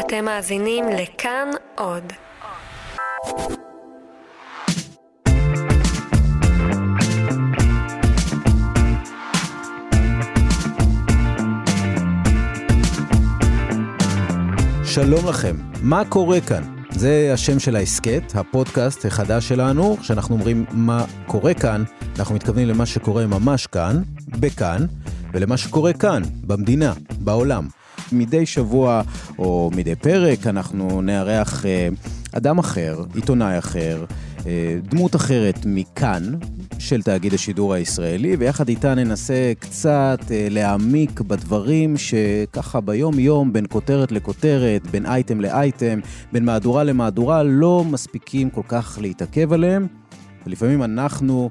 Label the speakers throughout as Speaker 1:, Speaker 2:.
Speaker 1: אתם מאזינים לכאן עוד.
Speaker 2: שלום לכם, מה קורה כאן? זה השם של ההסכת, הפודקאסט החדש שלנו, כשאנחנו אומרים מה קורה כאן, אנחנו מתכוונים למה שקורה ממש כאן, בכאן, ולמה שקורה כאן, במדינה, בעולם. מדי שבוע או מדי פרק אנחנו נארח אה, אדם אחר, עיתונאי אחר, אה, דמות אחרת מכאן, של תאגיד השידור הישראלי, ויחד איתה ננסה קצת אה, להעמיק בדברים שככה ביום-יום, בין כותרת לכותרת, בין אייטם לאייטם, בין מהדורה למהדורה, לא מספיקים כל כך להתעכב עליהם, ולפעמים אנחנו,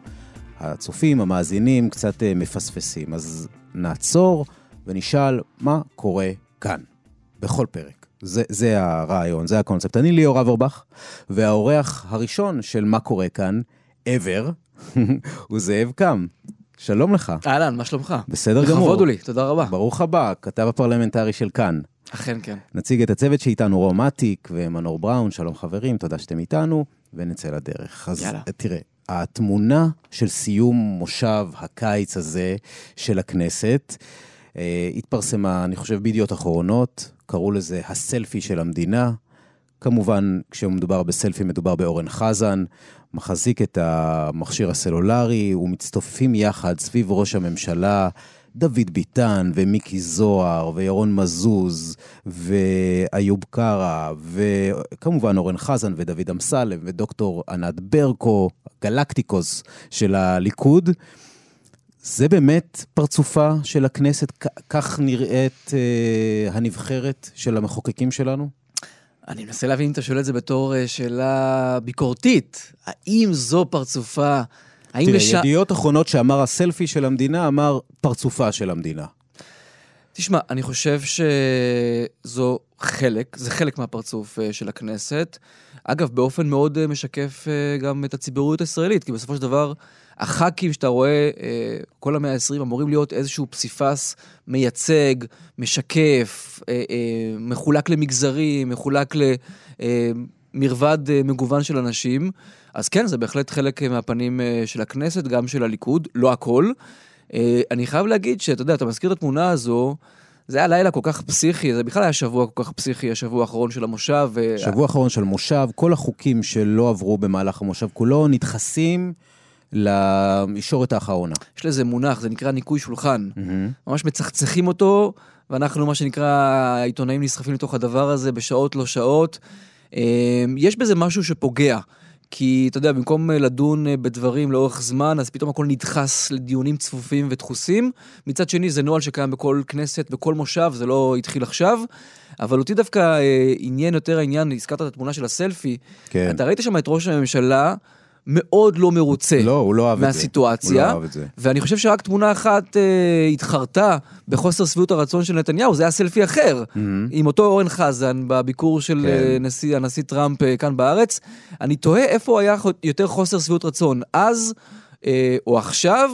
Speaker 2: הצופים, המאזינים, קצת מפספסים. אז נעצור ונשאל מה קורה כאן, בכל פרק. זה, זה הרעיון, זה הקונספט. אני ליאור אברבך, והאורח הראשון של מה קורה כאן, ever, הוא זאב קם. שלום לך.
Speaker 3: אהלן, מה שלומך?
Speaker 2: בסדר גמור.
Speaker 3: לכבוד הוא לי, תודה רבה.
Speaker 2: ברוך הבא, כתב הפרלמנטרי של כאן.
Speaker 3: אכן כן.
Speaker 2: נציג את הצוות שאיתנו, רום אטיק ומנור בראון, שלום חברים, תודה שאתם איתנו, ונצא לדרך. אז
Speaker 3: יאללה.
Speaker 2: תראה, התמונה של סיום מושב הקיץ הזה של הכנסת, התפרסמה, אני חושב, בידיעות אחרונות, קראו לזה הסלפי של המדינה. כמובן, כשמדובר בסלפי מדובר באורן חזן, מחזיק את המכשיר הסלולרי ומצטופפים יחד סביב ראש הממשלה. דוד ביטן ומיקי זוהר וירון מזוז ואיוב קרא וכמובן אורן חזן ודוד אמסלם ודוקטור ענת ברקו, גלקטיקוס של הליכוד. זה באמת פרצופה של הכנסת? כך נראית אה, הנבחרת של המחוקקים שלנו?
Speaker 3: אני מנסה להבין אם אתה שואל את זה בתור אה, שאלה ביקורתית. האם זו פרצופה? האם
Speaker 2: תראה,
Speaker 3: לש...
Speaker 2: ידיעות אחרונות שאמר הסלפי של המדינה, אמר פרצופה של המדינה.
Speaker 3: תשמע, אני חושב שזו חלק, זה חלק מהפרצוף אה, של הכנסת. אגב, באופן מאוד אה, משקף אה, גם את הציבוריות הישראלית, כי בסופו של דבר, הח"כים שאתה רואה, אה, כל המאה ה-20 אמורים להיות איזשהו פסיפס מייצג, משקף, אה, אה, מחולק למגזרים, מחולק למרבד מגוון של אנשים. אז כן, זה בהחלט חלק מהפנים של הכנסת, גם של הליכוד, לא הכל. אני חייב להגיד שאתה יודע, אתה מזכיר את התמונה הזו, זה היה לילה כל כך פסיכי, זה בכלל היה שבוע כל כך פסיכי, השבוע האחרון של המושב. ו-
Speaker 2: שבוע אחרון של מושב, כל החוקים שלא עברו במהלך המושב כולו נדחסים לישורת האחרונה.
Speaker 3: יש לזה מונח, זה נקרא ניקוי שולחן.
Speaker 2: מהמם.
Speaker 3: ממש מצחצחים אותו, ואנחנו, מה שנקרא, העיתונאים נסחפים לתוך הדבר הזה בשעות לא שעות. אה, יש בזה משהו שפוגע. כי אתה יודע, במקום אה, לדון אה, בדברים לאורך זמן, אז פתאום הכל נדחס לדיונים צפופים ודחוסים. מצד שני, זה נוהל שקיים בכל כנסת, בכל מושב, זה לא התחיל עכשיו. אבל אותי דווקא אה, עניין יותר העניין, הזכרת את התמונה של הסלפי.
Speaker 2: כן.
Speaker 3: אתה ראית שם את ראש הממשלה מאוד לא מרוצה.
Speaker 2: לא, הוא לא אהב זה.
Speaker 3: מהסיטואציה.
Speaker 2: הוא לא אהב את זה.
Speaker 3: ואני חושב שרק תמונה אחת אה, התחרתה בחוסר שביעות הרצון של נתניהו, זה היה סלפי אחר,
Speaker 2: מהמם.
Speaker 3: עם אותו אורן חזן בביקור של
Speaker 2: כן.
Speaker 3: אה, נשיא, הנשיא טראמפ אה, כאן בארץ. אני תוהה איפה היה יותר חוסר שביעות רצון, אז אה, או עכשיו.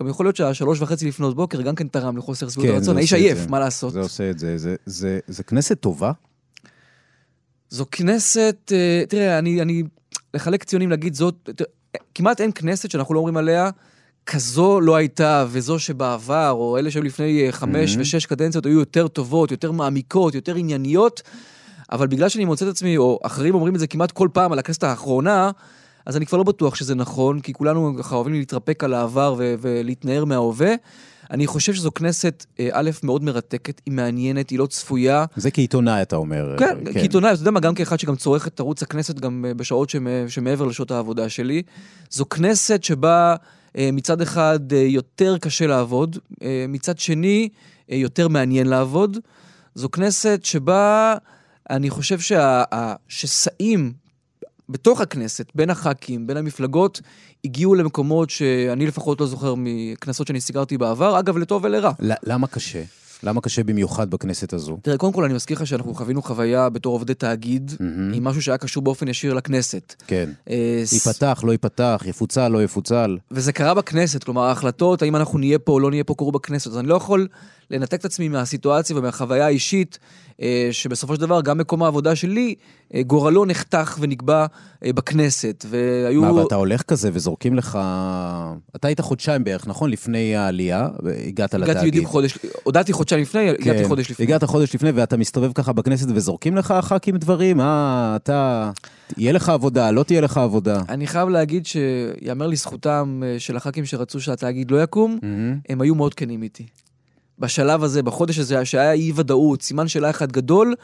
Speaker 3: גם יכול להיות שהשלוש וחצי לפנות בוקר גם כן תרם לחוסר שביעות
Speaker 2: כן,
Speaker 3: הרצון.
Speaker 2: זה
Speaker 3: האיש עייף,
Speaker 2: זה.
Speaker 3: מה לעשות?
Speaker 2: זה עושה את זה. זה, זה, זה כנסת טובה?
Speaker 3: זו כנסת, אה, תראה, אני, אני לחלק ציונים להגיד זאת, כמעט אין כנסת שאנחנו לא אומרים עליה, כזו לא הייתה, וזו שבעבר, או אלה שהיו לפני אה, חמש
Speaker 2: Mhm.
Speaker 3: ושש קדנציות, היו יותר טובות, יותר מעמיקות, יותר ענייניות, אבל בגלל שאני מוצא את עצמי, או אחרים אומרים את זה כמעט כל פעם על הכנסת האחרונה, אז אני כבר לא בטוח שזה נכון, כי כולנו ככה אוהבים להתרפק על העבר ו- ולהתנער מההווה. אני חושב שזו כנסת, אה, א', מאוד מרתקת, היא מעניינת, היא לא צפויה.
Speaker 2: זה כעיתונאי, אתה אומר.
Speaker 3: כן, כעיתונאי, אתה יודע מה, גם כאחד שגם צורך את ערוץ הכנסת גם אה, בשעות שמ- שמעבר לשעות העבודה שלי. זו כנסת שבה אה, מצד אחד אה, יותר קשה לעבוד, אה, מצד שני אה, יותר מעניין לעבוד. זו כנסת שבה אני חושב שהשסעים בתוך הכנסת, בין הח"כים, בין המפלגות, הגיעו למקומות שאני לפחות לא זוכר מכנסות שאני סיקרתי בעבר, אגב, לטוב ולרע.
Speaker 2: למה קשה? למה קשה במיוחד בכנסת הזו?
Speaker 3: תראה, קודם כל אני מזכיר לך שאנחנו חווינו חוויה בתור עובדי תאגיד. עם משהו שהיה קשור באופן ישיר לכנסת.
Speaker 2: כן.
Speaker 3: אה,
Speaker 2: ייפתח, לא ייפתח, יפוצל, לא יפוצל.
Speaker 3: וזה קרה בכנסת, כלומר ההחלטות, האם אנחנו נהיה פה או לא נהיה פה, קרו בכנסת. אז אני לא יכול לנתק את עצמי מהסיטואציה ומהחוויה האישית, אה, שבסופו של דבר גם מקום העבודה שלי, אה, גורלו נחתך ונקבע בכנסת. והיו...
Speaker 2: מה, ואתה הולך כזה וזורקים לך... אתה היית חודשיים בערך, נכון? לפני העלייה, הגעת לתאגיד.
Speaker 3: הגעתי בדיוק חודש, הודעתי חודשיים לפני, הגעתי
Speaker 2: כן.
Speaker 3: חודש לפני.
Speaker 2: הגעת חודש לפני, ואתה מסתובב ככה בכנסת וזורקים לך הח"כים דברים? אה, אתה... יהיה לך עבודה, לא תהיה לך עבודה.
Speaker 3: אני חייב להגיד שיאמר לזכותם אה, של הח"כים שרצו שהתאגיד לא יקום,
Speaker 2: מהמם.
Speaker 3: הם היו מאוד כנים איתי. בשלב הזה, בחודש הזה, שהיה אי ודאות, סימן שאלה אחד גדול,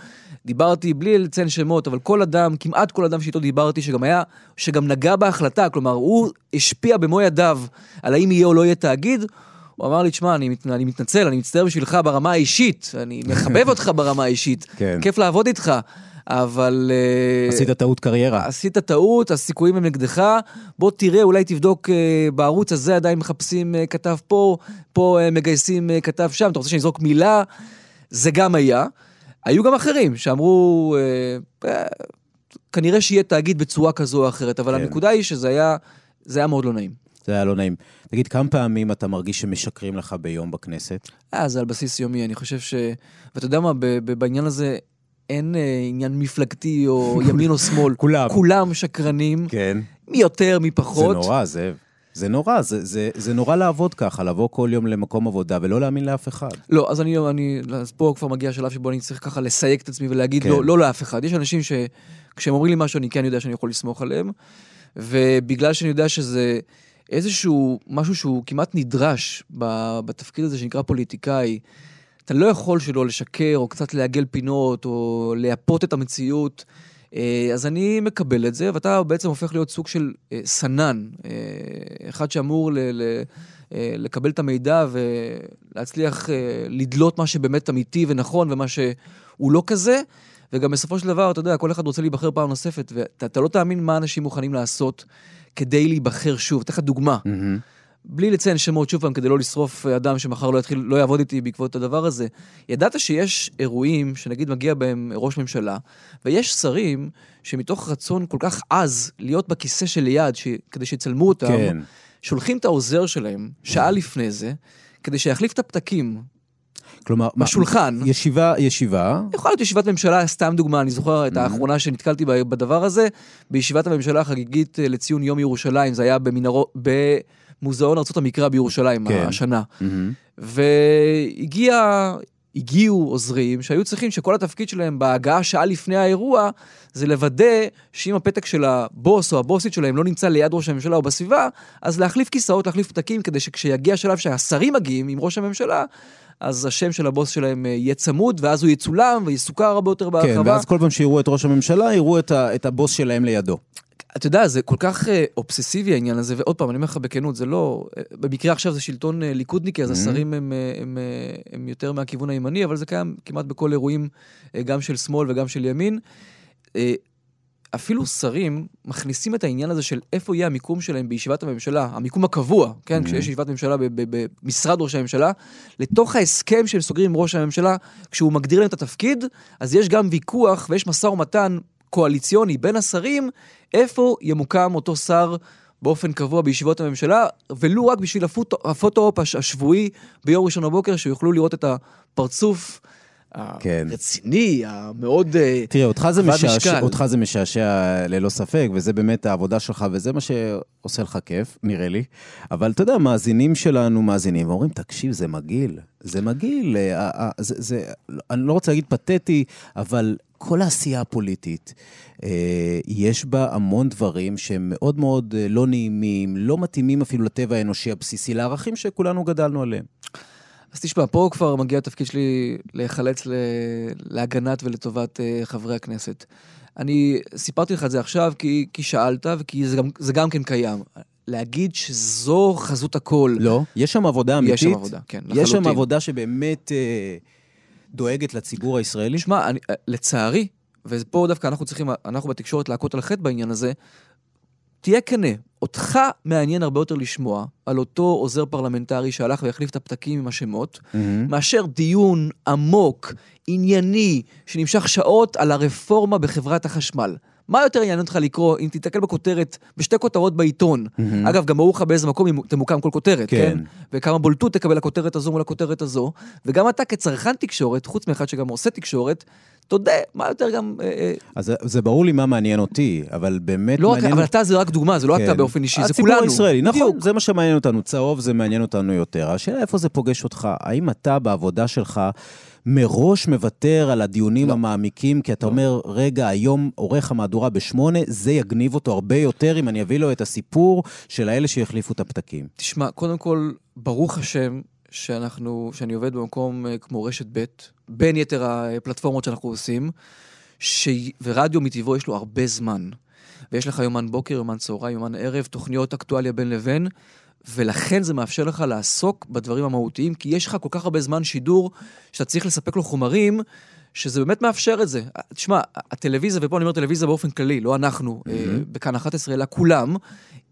Speaker 3: דיברתי בלי לציין שמות, אבל כל אדם, כמעט כל אדם שאיתו דיברתי, שגם היה, שגם נגע בהחלטה, כלומר, הוא השפיע במו ידיו על האם יהיה או לא יהיה תאגיד, הוא אמר לי, תשמע, אני, מת- אני מתנצל, אני מצטער בשבילך ברמה האישית, אני מחבב אותך ברמה האישית,
Speaker 2: כן.
Speaker 3: כיף לעבוד איתך, אבל... אה,
Speaker 2: עשית טעות קריירה.
Speaker 3: עשית טעות, הסיכויים הם נגדך, בוא תראה, אולי תבדוק אה, בערוץ הזה עדיין מחפשים אה, כתב פה, פה מגייסים כתב שם, אתה רוצה שאני אזרוק מילה? זה גם היה. היו גם אחרים שאמרו, אה, אה, כנראה שיהיה תאגיד בצורה כזו או אחרת, אבל
Speaker 2: כן.
Speaker 3: הנקודה היא שזה היה, זה היה מאוד לא נעים.
Speaker 2: זה היה לא נעים. תגיד, כמה פעמים אתה מרגיש שמשקרים לך ביום בכנסת?
Speaker 3: אה, זה על בסיס יומי, אני חושב ש... ואתה יודע מה, בעניין הזה אין אה, עניין מפלגתי או ימין או שמאל.
Speaker 2: כולם.
Speaker 3: כולם שקרנים,
Speaker 2: כן.
Speaker 3: מי יותר, מי
Speaker 2: זה
Speaker 3: פחות.
Speaker 2: נורא, זאב. זה נורא, זה, זה, זה נורא לעבוד ככה, לבוא כל יום למקום עבודה ולא להאמין לאף אחד.
Speaker 3: לא, אז אני, אני, אז פה כבר מגיע השלב שבו אני צריך ככה לסייג את עצמי ולהגיד
Speaker 2: כן.
Speaker 3: לא, לא לאף אחד. יש אנשים שכשהם אומרים לי משהו, אני כן יודע שאני יכול לסמוך עליהם, ובגלל שאני יודע שזה איזשהו משהו שהוא כמעט נדרש בתפקיד הזה שנקרא פוליטיקאי, אתה לא יכול שלא לשקר, או קצת לעגל פינות, או לייפות את המציאות. אה, אז אני מקבל את זה, ואתה בעצם הופך להיות סוג של אה, סנן, אה, אחד שאמור ל- ל- לקבל את המידע ולהצליח לדלות מה שבאמת אמיתי ונכון ומה שהוא לא כזה. וגם בסופו של דבר, אתה יודע, כל אחד רוצה להיבחר פעם נוספת, ואתה אתה לא תאמין מה אנשים מוכנים לעשות כדי להיבחר שוב. אתן לך דוגמה. בלי לציין שמות שוב פעם, כדי לא לשרוף אה, אדם שמחר לא יתחיל, לא יעבוד איתי בעקבות הדבר הזה. ידעת שיש אירועים שנגיד מגיע בהם ראש ממשלה, ויש שרים שמתוך רצון כל כך עז להיות בכיסא שליד, ש... כדי שיצלמו אותם,
Speaker 2: כן.
Speaker 3: שולחים את העוזר שלהם שעה לפני זה, כדי שיחליף את הפתקים
Speaker 2: כלומר, מה-
Speaker 3: בשולחן.
Speaker 2: ישיבה, ישיבה,
Speaker 3: יכולה להיות ישיבת ממשלה, סתם דוגמה, אני זוכר את האחרונה שנתקלתי בדבר הזה, בישיבת הממשלה החגיגית אה, לציון יום ירושלים, זה היה במנהרו, במוזיאון ארצות המקרא בירושלים
Speaker 2: כן.
Speaker 3: השנה.
Speaker 2: מהמם.
Speaker 3: והגיע, הגיעו עוזרים שהיו צריכים שכל התפקיד שלהם בהגעה שעה לפני האירוע, זה לוודא שאם הפתק של הבוס או הבוסית שלהם לא נמצא ליד ראש הממשלה או בסביבה, אז להחליף כיסאות, להחליף פתקים, כדי שכשיגיע השלב שהשרים מגיעים עם ראש הממשלה, אז השם של הבוס שלהם אה, יהיה צמוד, ואז הוא יצולם ויסוכר הרבה יותר
Speaker 2: כן,
Speaker 3: בהרחבה.
Speaker 2: ואז כל פעם שיראו את ראש הממשלה, יראו את, ה, את הבוס שלהם לידו.
Speaker 3: אתה יודע, זה כל כך אה, אובססיבי העניין הזה, ועוד פעם, אני אומר לך בכנות, זה לא... אה, במקרה עכשיו זה שלטון אה, ליכודניקי, אז
Speaker 2: Mhm.
Speaker 3: השרים הם, הם, אה, הם יותר מהכיוון הימני, אבל זה קיים כמעט בכל אירועים, אה, גם של שמאל וגם של ימין. אה, אפילו שרים מכניסים את העניין הזה של איפה יהיה המיקום שלהם בישיבת הממשלה, המיקום הקבוע, כן,
Speaker 2: Mhm.
Speaker 3: כשיש ישיבת ממשלה במשרד ראש הממשלה, לתוך ההסכם שהם סוגרים עם ראש הממשלה, כשהוא מגדיר להם את התפקיד, אז יש גם ויכוח ויש משא ומתן קואליציוני בין השרים, איפה ימוקם אותו שר באופן קבוע בישיבות הממשלה, ולו רק בשביל הפוטו- הפוטו-אופ הש- השבועי ביום ראשון בבוקר, שיוכלו לראות את הפרצוף. הרציני, המאוד... אה,
Speaker 2: תראה, אותך זה, משעשע,
Speaker 3: משקל.
Speaker 2: אותך זה משעשע ללא ספק, וזה באמת העבודה שלך, וזה מה שעושה לך כיף, נראה לי. אבל אתה יודע, מאזינים שלנו מאזינים, ואומרים, תקשיב, זה מגעיל. זה מגעיל. אה, אה, זה, זה, אני לא רוצה להגיד פתטי, אבל כל העשייה הפוליטית, יש בה המון דברים שהם מאוד מאוד לא נעימים, לא מתאימים אפילו לטבע האנושי הבסיסי, לערכים שכולנו גדלנו עליהם.
Speaker 3: אז תשמע, פה כבר מגיע התפקיד שלי להיחלץ. להגנת ולטובת uh, חברי הכנסת. אני סיפרתי לך את זה עכשיו כי, כי שאלת וכי זה גם, זה גם כן קיים. להגיד שזו חזות הכל.
Speaker 2: לא, יש שם עבודה אמיתית.
Speaker 3: יש שם עבודה, כן,
Speaker 2: יש שם
Speaker 3: לחלוטין.
Speaker 2: עבודה שבאמת אה, דואגת לציבור הישראלי.
Speaker 3: תשמע, אני, אה, לצערי, ופה דווקא אנחנו צריכים, אנחנו בתקשורת להכות על חטא בעניין הזה, תהיה כנה. אותך מעניין הרבה יותר לשמוע על אותו עוזר פרלמנטרי שהלך והחליף את הפתקים עם השמות,
Speaker 2: מהמם.
Speaker 3: מאשר דיון עמוק, ענייני, שנמשך שעות על הרפורמה בחברת החשמל. מה יותר יעניין אותך לקרוא אם תיתקל בכותרת, בשתי כותרות בעיתון?
Speaker 2: מהמם.
Speaker 3: אגב, גם ברור לך באיזה מקום אם תמוקם כל כותרת,
Speaker 2: כן.
Speaker 3: כן? וכמה בולטות תקבל הכותרת הזו מול הכותרת הזו. וגם אתה כצרכן תקשורת, חוץ מאחד שגם עושה תקשורת, תודה, מה יותר גם... אה, אה,
Speaker 2: אז זה- ברור לי מה מעניין אותי, אבל באמת
Speaker 3: לא רק,
Speaker 2: מעניין...
Speaker 3: אבל אתה זה רק דוגמה, זה לא
Speaker 2: כן.
Speaker 3: אתה באופן אישי, זה
Speaker 2: הציבור
Speaker 3: כולנו.
Speaker 2: הישראלי, נכון,
Speaker 3: בדיוק.
Speaker 2: זה מה שמעניין אותנו. צהוב זה מעניין אותנו יותר. השאלה איפה זה פוגש אותך. האם אתה בעבודה שלך מראש מוותר על הדיונים
Speaker 3: לא.
Speaker 2: המעמיקים, כי אתה
Speaker 3: לא.
Speaker 2: אומר, רגע, היום עורך המהדורה בשמונה, זה יגניב אותו הרבה יותר אם אני אביא לו את הסיפור של האלה שהחליפו את הפתקים.
Speaker 3: תשמע, קודם כל, ברוך השם שאנחנו, שאני עובד במקום אה, כמו רשת ב', בין יתר הפלטפורמות שאנחנו עושים, ש... ורדיו מטבעו יש לו הרבה זמן. ויש לך יומן בוקר, יומן צהריים, יומן ערב, תוכניות אקטואליה בין לבין, ולכן זה מאפשר לך לעסוק בדברים המהותיים, כי יש לך כל כך הרבה זמן שידור שאתה צריך לספק לו חומרים, שזה באמת מאפשר את זה. תשמע, הטלוויזיה, ופה אני אומר טלוויזיה באופן כללי, לא אנחנו, אה, בכאן 11, אלא כולם,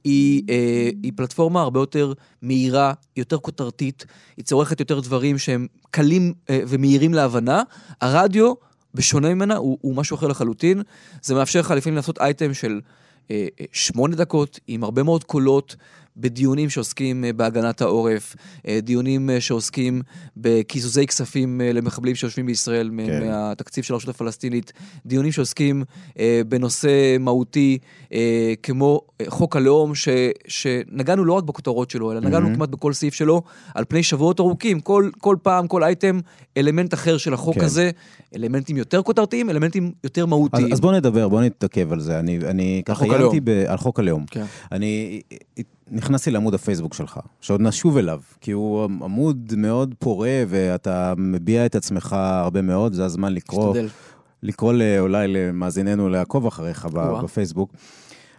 Speaker 3: היא, אה, היא פלטפורמה הרבה יותר מהירה, יותר כותרתית, היא צורכת יותר דברים שהם קלים אה, ומהירים להבנה. הרדיו, בשונה ממנה, הוא, הוא משהו אחר לחלוטין. זה מאפשר לך לפעמים לעשות אייטם של אה, אה, שמונה דקות, עם הרבה מאוד קולות. בדיונים שעוסקים אה, בהגנת העורף, אה, דיונים אה, שעוסקים בקיזוזי כספים למחבלים שיושבים בישראל
Speaker 2: כן.
Speaker 3: מהתקציב של הרשות הפלסטינית, דיונים שעוסקים בנושא מהותי כמו חוק הלאום, ש, שנגענו לא רק בכותרות שלו, אלא נגענו
Speaker 2: מהמם.
Speaker 3: כמעט בכל סעיף שלו, על פני שבועות ארוכים, כל, כל פעם, כל אייטם, אלמנט אחר של החוק
Speaker 2: כן.
Speaker 3: הזה, אלמנטים יותר כותרתיים, אלמנטים יותר
Speaker 2: אז,
Speaker 3: מהותיים.
Speaker 2: אז בוא נדבר, בוא נתעכב על זה. אני, אני ככה עיינתי על חוק הלאום.
Speaker 3: כן.
Speaker 2: אני נכנסתי לעמוד הפייסבוק שלך, שעוד נשוב אליו, כי הוא עמוד מאוד פורה ואתה מביע את עצמך הרבה מאוד, זה הזמן לקרוא,
Speaker 3: משתדל.
Speaker 2: לקרוא אולי למאזיננו לעקוב אחריך. בפייסבוק.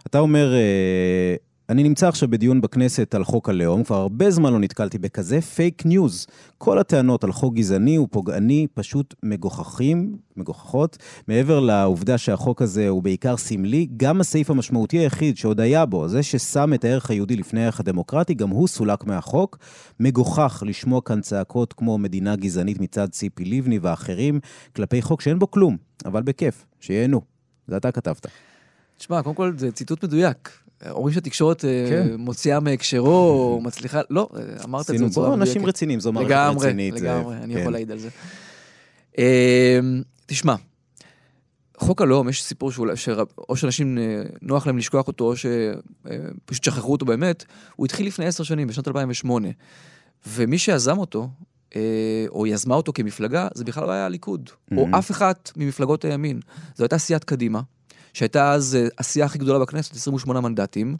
Speaker 2: אתה אומר, אה, אני נמצא עכשיו בדיון בכנסת על חוק הלאום, כבר הרבה זמן לא נתקלתי בכזה fake news. כל הטענות על חוק גזעני ופוגעני פשוט מגוחכים, מגוחכות. מעבר לעובדה שהחוק הזה הוא בעיקר סמלי, גם הסעיף המשמעותי היחיד שעוד היה בו, זה ששם את הערך היהודי לפני הערך הדמוקרטי, גם הוא סולק מהחוק. מגוחך לשמוע כאן צעקות כמו מדינה גזענית מצד ציפי לבני ואחרים, כלפי חוק שאין בו כלום, אבל בכיף, שיהנו. זה אתה כתבת.
Speaker 3: תשמע, קודם כל זה ציטוט מדויק. אומרים שהתקשורת אה,
Speaker 2: כן.
Speaker 3: מוציאה מהקשרו, או מצליחה, לא, אה, אמרת את זה מדויקת.
Speaker 2: אנשים רציניים, זו מערכת
Speaker 3: לגמרי,
Speaker 2: רצינית. זה-
Speaker 3: לגמרי, אני
Speaker 2: כן.
Speaker 3: יכול להעיד על זה. אה, תשמע, חוק הלאום, יש סיפור שאולי, או שאנשים אה, נוח להם לשכוח אותו, או שפשוט שכחו אותו באמת, הוא התחיל לפני עשר שנים, בשנת 2008. ומי שיזם אותו, או יזמה אותו כמפלגה, זה בכלל לא היה הליכוד, או
Speaker 2: Mhm.
Speaker 3: אף אחת ממפלגות הימין. זו הייתה סיעת קדימה, שהייתה אז אה, הסיעה הכי גדולה בכנסת, 28 מנדטים.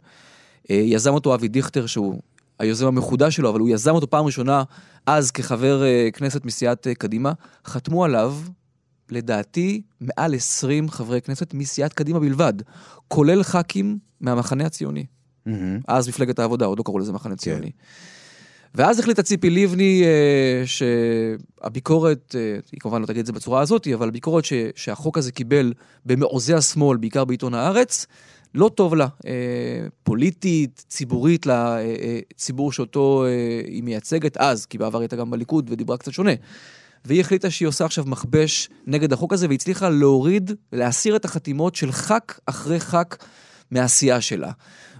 Speaker 3: אה, יזם אותו אבי דיכטר, שהוא היוזם המחודש שלו, אבל הוא יזם אותו פעם ראשונה אז כחבר אה, כנסת מסיעת קדימה. חתמו עליו, לדעתי, מעל 20 חברי כנסת מסיעת קדימה בלבד, כולל ח"כים מהמחנה הציוני.
Speaker 2: מהמם.
Speaker 3: אז מפלגת העבודה, עוד לא קראו לזה מחנה ציוני. ואז החליטה ציפי לבני אה, שהביקורת, אה, היא כמובן לא תגיד את זה בצורה הזאת, אבל הביקורת ש, שהחוק הזה קיבל במעוזי השמאל, בעיקר בעיתון הארץ, לא טוב לה, אה, פוליטית, ציבורית, לציבור שאותו אה, היא מייצגת אז, כי בעבר הייתה גם בליכוד ודיברה קצת שונה. והיא החליטה שהיא עושה עכשיו מכבש נגד החוק הזה, והצליחה להוריד, להסיר את החתימות של ח"כ אחרי ח"כ מהעשייה שלה.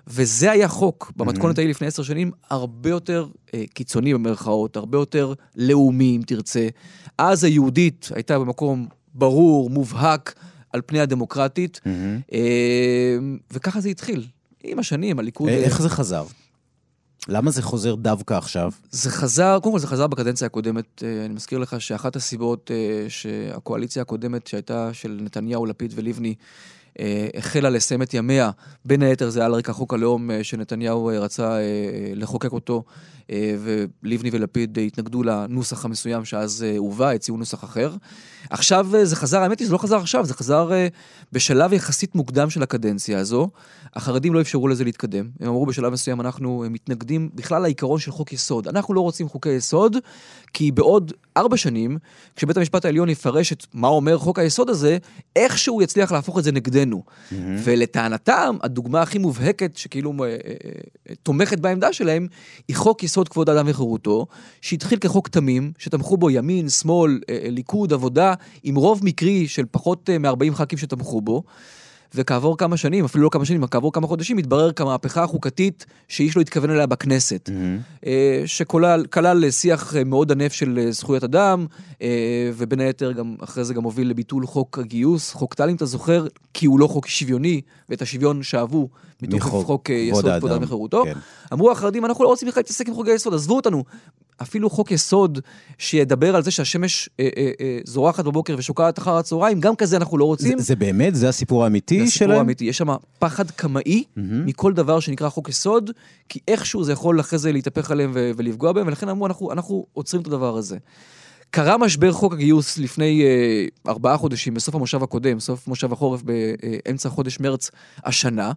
Speaker 3: וזה היה חוק, במתכונת ההיא לפני עשר שנים, הרבה יותר אה, קיצוני במרכאות, הרבה יותר לאומי, אם תרצה. אז היהודית הייתה במקום ברור, מובהק, על פני הדמוקרטית,
Speaker 2: מהמם.
Speaker 3: אה, וככה זה התחיל. עם השנים, הליכוד...
Speaker 2: אה,
Speaker 3: אה,
Speaker 2: איך זה חזר? למה זה חוזר דווקא עכשיו?
Speaker 3: זה חזר, קודם כל זה חזר בקדנציה הקודמת. אה, אני מזכיר לך שאחת הסיבות אה, שהקואליציה הקודמת שהייתה של נתניהו, לפיד ולבני, החלה לסיים את ימיה, בין היתר זה על רקע חוק הלאום אה, שנתניהו אה, רצה אה, אה, לחוקק אותו, אה, ולבני ולפיד אה, התנגדו לנוסח המסוים שאז אה, הובא, הציעו נוסח אחר. עכשיו אה, זה חזר, האמת היא, זה לא חזר עכשיו, זה חזר אה, בשלב יחסית מוקדם של הקדנציה הזו. החרדים לא אפשרו לזה להתקדם. הם אמרו בשלב מסוים, אנחנו אה, מתנגדים בכלל לעיקרון של חוק יסוד. אנחנו לא רוצים חוקי יסוד, כי בעוד ארבע שנים, כשבית המשפט העליון יפרש את מה אומר חוק היסוד הזה, איכשהו יצליח להפוך את זה נגדנו. עבורנו. ולטענתם, הדוגמה הכי מובהקת שכאילו אה, אה, אה, תומכת בעמדה שלהם, היא חוק יסוד כבוד האדם וחירותו, שהתחיל כחוק תמים, שתמכו בו ימין, שמאל, אה, אה, ליכוד, עבודה, עם רוב מקרי של פחות אה, מ-40 ח"כים שתמכו בו. וכעבור כמה שנים, אפילו לא כמה שנים, כעבור כמה חודשים, התברר כמהפכה החוקתית שאיש לא התכוון אליה בכנסת. אה, שכלל כלל שיח מאוד ענף של אה, זכויות אדם, אה, ובין היתר גם אחרי זה גם הוביל לביטול חוק הגיוס, חוק טל אם אתה זוכר, כי הוא לא חוק שוויוני, ואת השוויון שאבו
Speaker 2: מחוק
Speaker 3: חוק יסוד כבוד האדם וחירותו.
Speaker 2: כן.
Speaker 3: אמרו החרדים, אנחנו לא רוצים בכלל להתעסק עם חוקי היסוד, עזבו אותנו. אפילו חוק יסוד שידבר על זה שהשמש אה, אה, אה, זורחת בבוקר ושוקעת אחר הצהריים, גם כזה אנחנו לא
Speaker 2: זה,
Speaker 3: רוצים.
Speaker 2: זה באמת, זה הסיפור האמיתי
Speaker 3: זה
Speaker 2: שלהם?
Speaker 3: הסיפור האמיתי, יש שם פחד קמאי מכל דבר שנקרא חוק יסוד, כי איכשהו זה יכול אחרי זה להתהפך עליהם ו- ולפגוע בהם, ולכן אמרו, אנחנו, אנחנו עוצרים את הדבר הזה. קרה משבר חוק הגיוס לפני אה, ארבעה חודשים, בסוף המושב הקודם, סוף מושב החורף באמצע חודש מרץ השנה,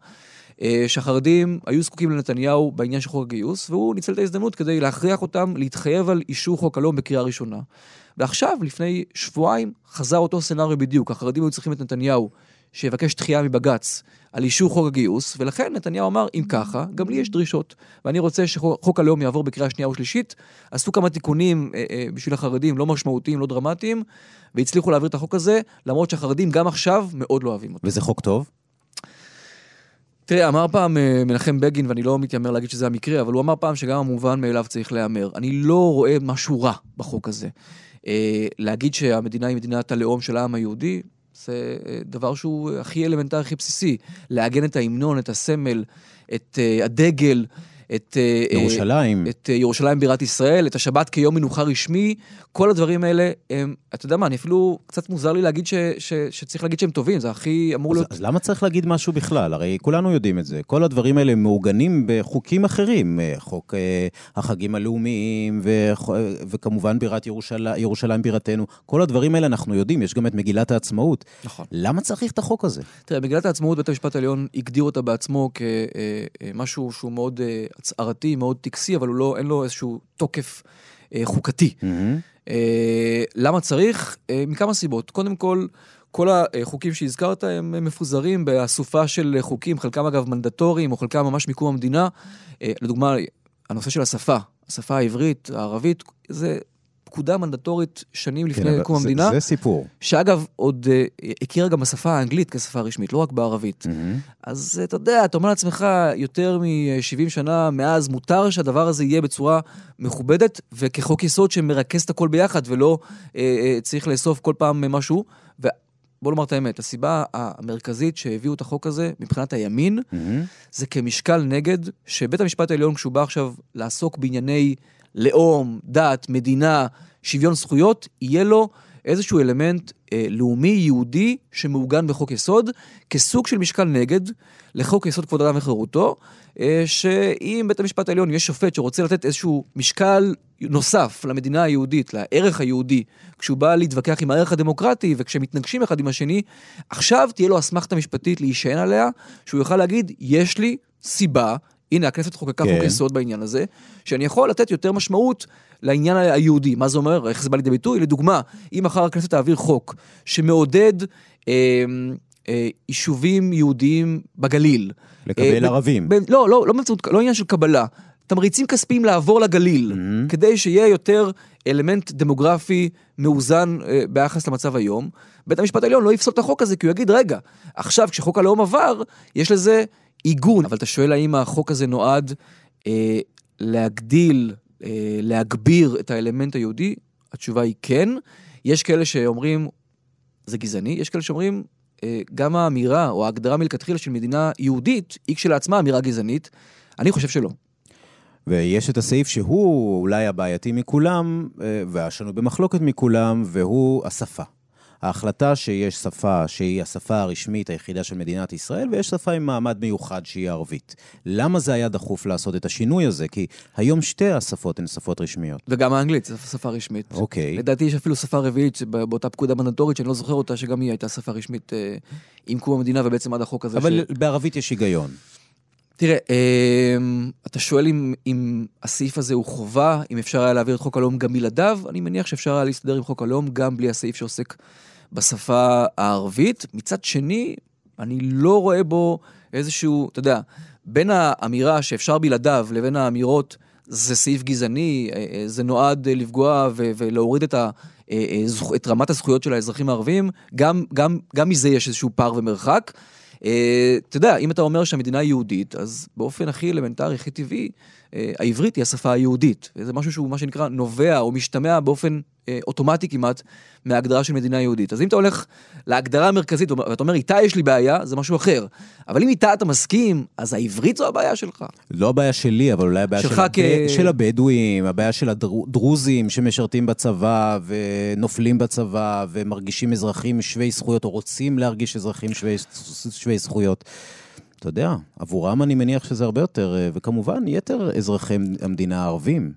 Speaker 3: שהחרדים היו זקוקים לנתניהו בעניין של חוק הגיוס, והוא ניצל את ההזדמנות כדי להכריח אותם להתחייב על אישור חוק הלאום בקריאה ראשונה. ועכשיו, לפני שבועיים, חזר אותו סצנריו בדיוק. החרדים היו צריכים את נתניהו, שיבקש דחייה מבג"ץ על אישור חוק הגיוס, ולכן נתניהו אמר, אם ככה, גם לי יש דרישות. ואני רוצה שחוק הלאום יעבור בקריאה שנייה ושלישית. עשו כמה תיקונים אה, אה, בשביל החרדים, לא משמעותיים, לא דרמטיים, והצליחו להעביר את החוק הזה, למרות שהחרדים גם עכשיו מאוד לא אוהבים אותו.
Speaker 2: וזה חוק טוב?
Speaker 3: תראה, אמר פעם אה, מנחם בגין, ואני לא מתיימר להגיד שזה המקרה, אבל הוא אמר פעם שגם המובן מאליו צריך להיאמר. אני לא רואה משהו רע בחוק הזה. אה, להגיד שהמדינה היא מדינת הלאום של העם היהודי, זה אה, דבר שהוא הכי אלמנטרי, הכי בסיסי. לעגן את ההמנון, את הסמל, את הדגל, את... אה, אה,
Speaker 2: ירושלים.
Speaker 3: את אה, ירושלים בירת ישראל, את השבת כיום מנוחה רשמי, כל הדברים האלה הם, אתה יודע מה, אני אפילו, קצת מוזר לי להגיד ש, ש, שצריך להגיד שהם טובים, זה הכי אמור
Speaker 2: אז,
Speaker 3: להיות...
Speaker 2: אז למה צריך להגיד משהו בכלל? הרי כולנו יודעים את זה. כל הדברים האלה מעוגנים בחוקים אחרים, חוק החגים הלאומיים, אה, וכמובן בירת ירושלים, ירושלים בירתנו. כל הדברים האלה אנחנו יודעים, יש גם את מגילת העצמאות.
Speaker 3: נכון.
Speaker 2: למה צריך את החוק הזה?
Speaker 3: תראה, מגילת העצמאות, בית המשפט העליון הגדיר אותה בעצמו כמשהו שהוא מאוד הצהרתי, מאוד טקסי, אבל לא, אין לו איזשהו תוקף אה, חוקתי. אה, למה צריך? אה, מכמה סיבות. קודם כל, כל החוקים שהזכרת הם מפוזרים באסופה של חוקים, חלקם אגב מנדטוריים, או חלקם ממש מקום המדינה. אה, לדוגמה, הנושא של השפה, השפה העברית, הערבית, זה פקודה מנדטורית שנים לפני
Speaker 2: כן,
Speaker 3: קום המדינה.
Speaker 2: זה סיפור.
Speaker 3: שאגב, עוד אה, הכירה גם בשפה האנגלית כשפה רשמית, לא רק בערבית. אז אה, אתה יודע, אתה אומר לעצמך, יותר מ-70 שנה מאז, מותר שהדבר הזה יהיה בצורה מכובדת, וכחוק יסוד שמרכז את הכל ביחד, ולא אה, צריך לאסוף כל פעם משהו. ובוא נאמר את האמת, הסיבה המרכזית שהביאו את החוק הזה, מבחינת הימין, זה כמשקל נגד, שבית המשפט העליון, כשהוא בא עכשיו לעסוק בענייני לאום, דת, מדינה, שוויון זכויות, יהיה לו איזשהו אלמנט אה, לאומי יהודי שמעוגן בחוק יסוד, כסוג של משקל נגד לחוק יסוד כבוד אדם וחירותו, אה, שאם בית המשפט העליון יש שופט שרוצה לתת איזשהו משקל נוסף למדינה היהודית, לערך היהודי, כשהוא בא להתווכח עם הערך הדמוקרטי וכשמתנגשים אחד עם השני, עכשיו תהיה לו אסמכתה משפטית להישען עליה, שהוא יוכל להגיד, יש לי סיבה, הנה הכנסת חוקקה
Speaker 2: כן.
Speaker 3: חוק יסוד בעניין הזה, שאני יכול לתת יותר משמעות לעניין היהודי. מה זה אומר? איך זה בא לידי ביטוי? לדוגמה, אם מחר הכנסת תעביר חוק שמעודד אה, אה, יישובים יהודיים בגליל.
Speaker 2: לקבל
Speaker 3: אה, ב-
Speaker 2: ערבים.
Speaker 3: ב- לא, לא, לא, באמצעות- לא עניין של קבלה. תמריצים כספיים לעבור לגליל,
Speaker 2: Mhm.
Speaker 3: כדי שיהיה יותר אלמנט דמוגרפי מאוזן אה, ביחס למצב היום. בית המשפט העליון לא יפסול את החוק הזה, כי הוא יגיד, רגע, עכשיו כשחוק הלאום עבר, יש לזה עיגון. אבל אתה שואל האם החוק הזה נועד אה, להגדיל, אה, להגביר את האלמנט היהודי? התשובה היא כן. יש כאלה שאומרים, זה גזעני, יש כאלה שאומרים, אה, גם האמירה או ההגדרה מלכתחילה של מדינה יהודית, היא כשלעצמה אמירה גזענית. אני חושב שלא.
Speaker 2: ויש את הסעיף שהוא אולי הבעייתי מכולם, אה, והשנוי במחלוקת מכולם, והוא השפה. ההחלטה שיש שפה שהיא השפה הרשמית היחידה של מדינת ישראל, ויש שפה עם מעמד מיוחד שהיא ערבית. למה זה היה דחוף לעשות את השינוי הזה? כי היום שתי השפות הן שפות רשמיות.
Speaker 3: וגם האנגלית, זו שפה רשמית.
Speaker 2: אוקיי.
Speaker 3: לדעתי יש אפילו שפה רביעית באותה פקודה מנדטורית, שאני לא זוכר אותה, שגם היא הייתה שפה רשמית אה, עם קום המדינה ובעצם עד החוק הזה.
Speaker 2: אבל
Speaker 3: ש...
Speaker 2: בערבית יש היגיון.
Speaker 3: תראה, אה, אתה שואל אם, אם הסעיף הזה הוא חובה, אם אפשר היה להעביר את חוק הלאום גם בלעדיו, אני מניח שאפשר היה להסתדר עם חוק הלאום גם בלי הסעיף שעוסק בשפה הערבית. מצד שני, אני לא רואה בו איזשהו, אתה יודע, בין האמירה שאפשר בלעדיו לבין האמירות, זה סעיף גזעני, אה, אה, זה נועד אה, לפגוע ולהוריד את, ה- את רמת הזכויות של האזרחים הערבים, גם, גם, גם מזה יש איזשהו פער ומרחק. אתה יודע, אם אתה אומר שהמדינה יהודית, אז באופן הכי אלמנטרי, הכי טבעי, העברית היא השפה היהודית. זה משהו שהוא מה שנקרא נובע או משתמע באופן אה, אוטומטי כמעט מההגדרה של מדינה יהודית. אז אם אתה הולך להגדרה המרכזית ואתה אומר, איתה יש לי בעיה, זה משהו אחר. אבל אם איתה אתה מסכים, אז העברית זו הבעיה שלך.
Speaker 2: לא הבעיה שלי, אבל אולי הבעיה של, כ... של הבדואים, הבעיה של הדרוזים שמשרתים בצבא ונופלים בצבא ומרגישים אזרחים שווי זכויות, או רוצים להרגיש אזרחים שווי, שווי זכויות. אתה יודע, עבורם אני מניח שזה הרבה יותר, אה, וכמובן, יתר אזרחי המדינה הערבים.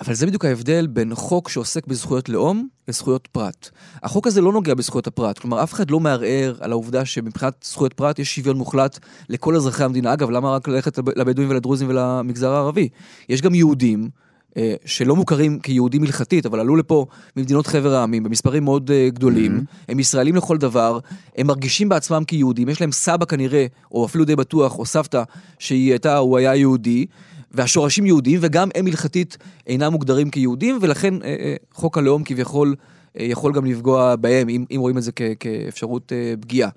Speaker 3: אבל זה בדיוק ההבדל בין חוק שעוסק בזכויות לאום לזכויות פרט. החוק הזה לא נוגע בזכויות הפרט, כלומר אף אחד לא מערער על העובדה שמבחינת זכויות פרט יש שוויון מוחלט לכל אזרחי המדינה. אגב, למה רק ללכת לבדואים ולדרוזים ולמגזר הערבי? יש גם יהודים שלא מוכרים כיהודים הלכתית, אבל עלו לפה ממדינות חבר העמים במספרים מאוד אה, גדולים, mm-hmm. הם ישראלים לכל דבר, הם מרגישים בעצמם כיהודים, יש להם סבא כנראה, או אפילו די בטוח, או סבתא שהיא הייתה, הוא היה יהודי, והשורשים יהודיים, וגם הם הלכתית אינם מוגדרים כיהודים, ולכן אה, אה, חוק הלאום כביכול אה, יכול גם לפגוע בהם, אם, אם רואים את זה כ, כאפשרות אה, פגיעה.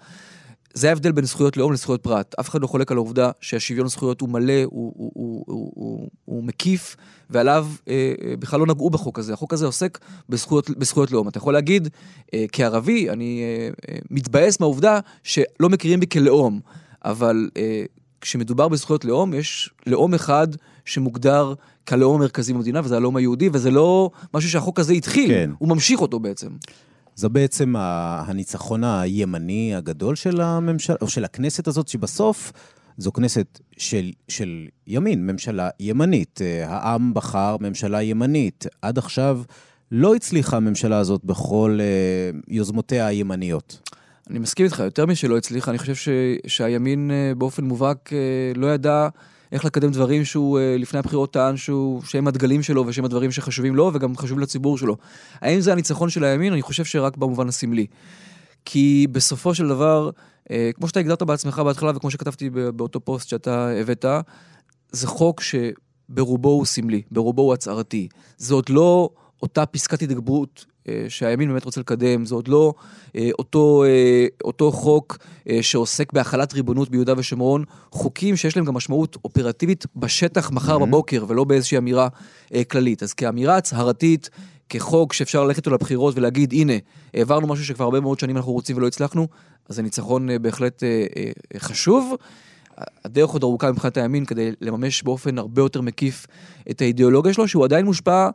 Speaker 3: זה ההבדל בין זכויות לאום לזכויות פרט. אף אחד לא חולק על העובדה שהשוויון זכויות הוא מלא, הוא, הוא, הוא, הוא, הוא, הוא מקיף, ועליו אה, אה, בכלל לא נגעו בחוק הזה. החוק הזה עוסק בזכויות, בזכויות לאום. אתה יכול להגיד, אה, כערבי, אני אה, אה, מתבאס מהעובדה שלא מכירים בי כלאום, אבל אה, כשמדובר בזכויות לאום, יש לאום אחד שמוגדר כלאום המרכזי במדינה, וזה הלאום היהודי, וזה לא משהו שהחוק הזה התחיל, כן. הוא ממשיך אותו בעצם.
Speaker 2: זה בעצם הניצחון הימני הגדול של הממשלה, או של הכנסת הזאת, שבסוף זו כנסת של, של ימין, ממשלה ימנית. העם בחר ממשלה ימנית. עד עכשיו לא הצליחה הממשלה הזאת בכל uh, יוזמותיה הימניות.
Speaker 3: אני מסכים איתך, יותר משלא הצליחה, אני חושב ש, שהימין אה, באופן מובהק אה, לא ידע איך לקדם דברים שהוא אה, לפני הבחירות טען שהוא, שהם הדגלים שלו ושהם הדברים שחשובים לו וגם חשובים לציבור שלו. האם זה הניצחון של הימין? אני חושב שרק במובן הסמלי. כי בסופו של דבר, כמו שאתה הגדרת בעצמך בהתחלה וכמו שכתבתי באותו פוסט שאתה הבאת, זה חוק שברובו הוא סמלי, ברובו הוא הצהרתי. זה עוד לא אותה פסקת התגברות אה, שהימין באמת רוצה לקדם, זה עוד לא אה, אותו, אה, אותו חוק שעוסק בהחלת ריבונות ביהודה ושומרון, חוקים שיש להם גם משמעות אופרטיבית בשטח מחר mm-hmm. בבוקר, ולא באיזושהי אמירה כללית. אז כאמירה הצהרתית, כחוק שאפשר ללכת איתו לבחירות ולהגיד, הנה, העברנו משהו שכבר הרבה מאוד שנים אנחנו רוצים ולא הצלחנו, אז זה ניצחון בהחלט חשוב. הדרך עוד ארוכה מבחינת הימין כדי לממש באופן הרבה יותר מקיף את האידיאולוגיה שלו, שהוא עדיין מושפע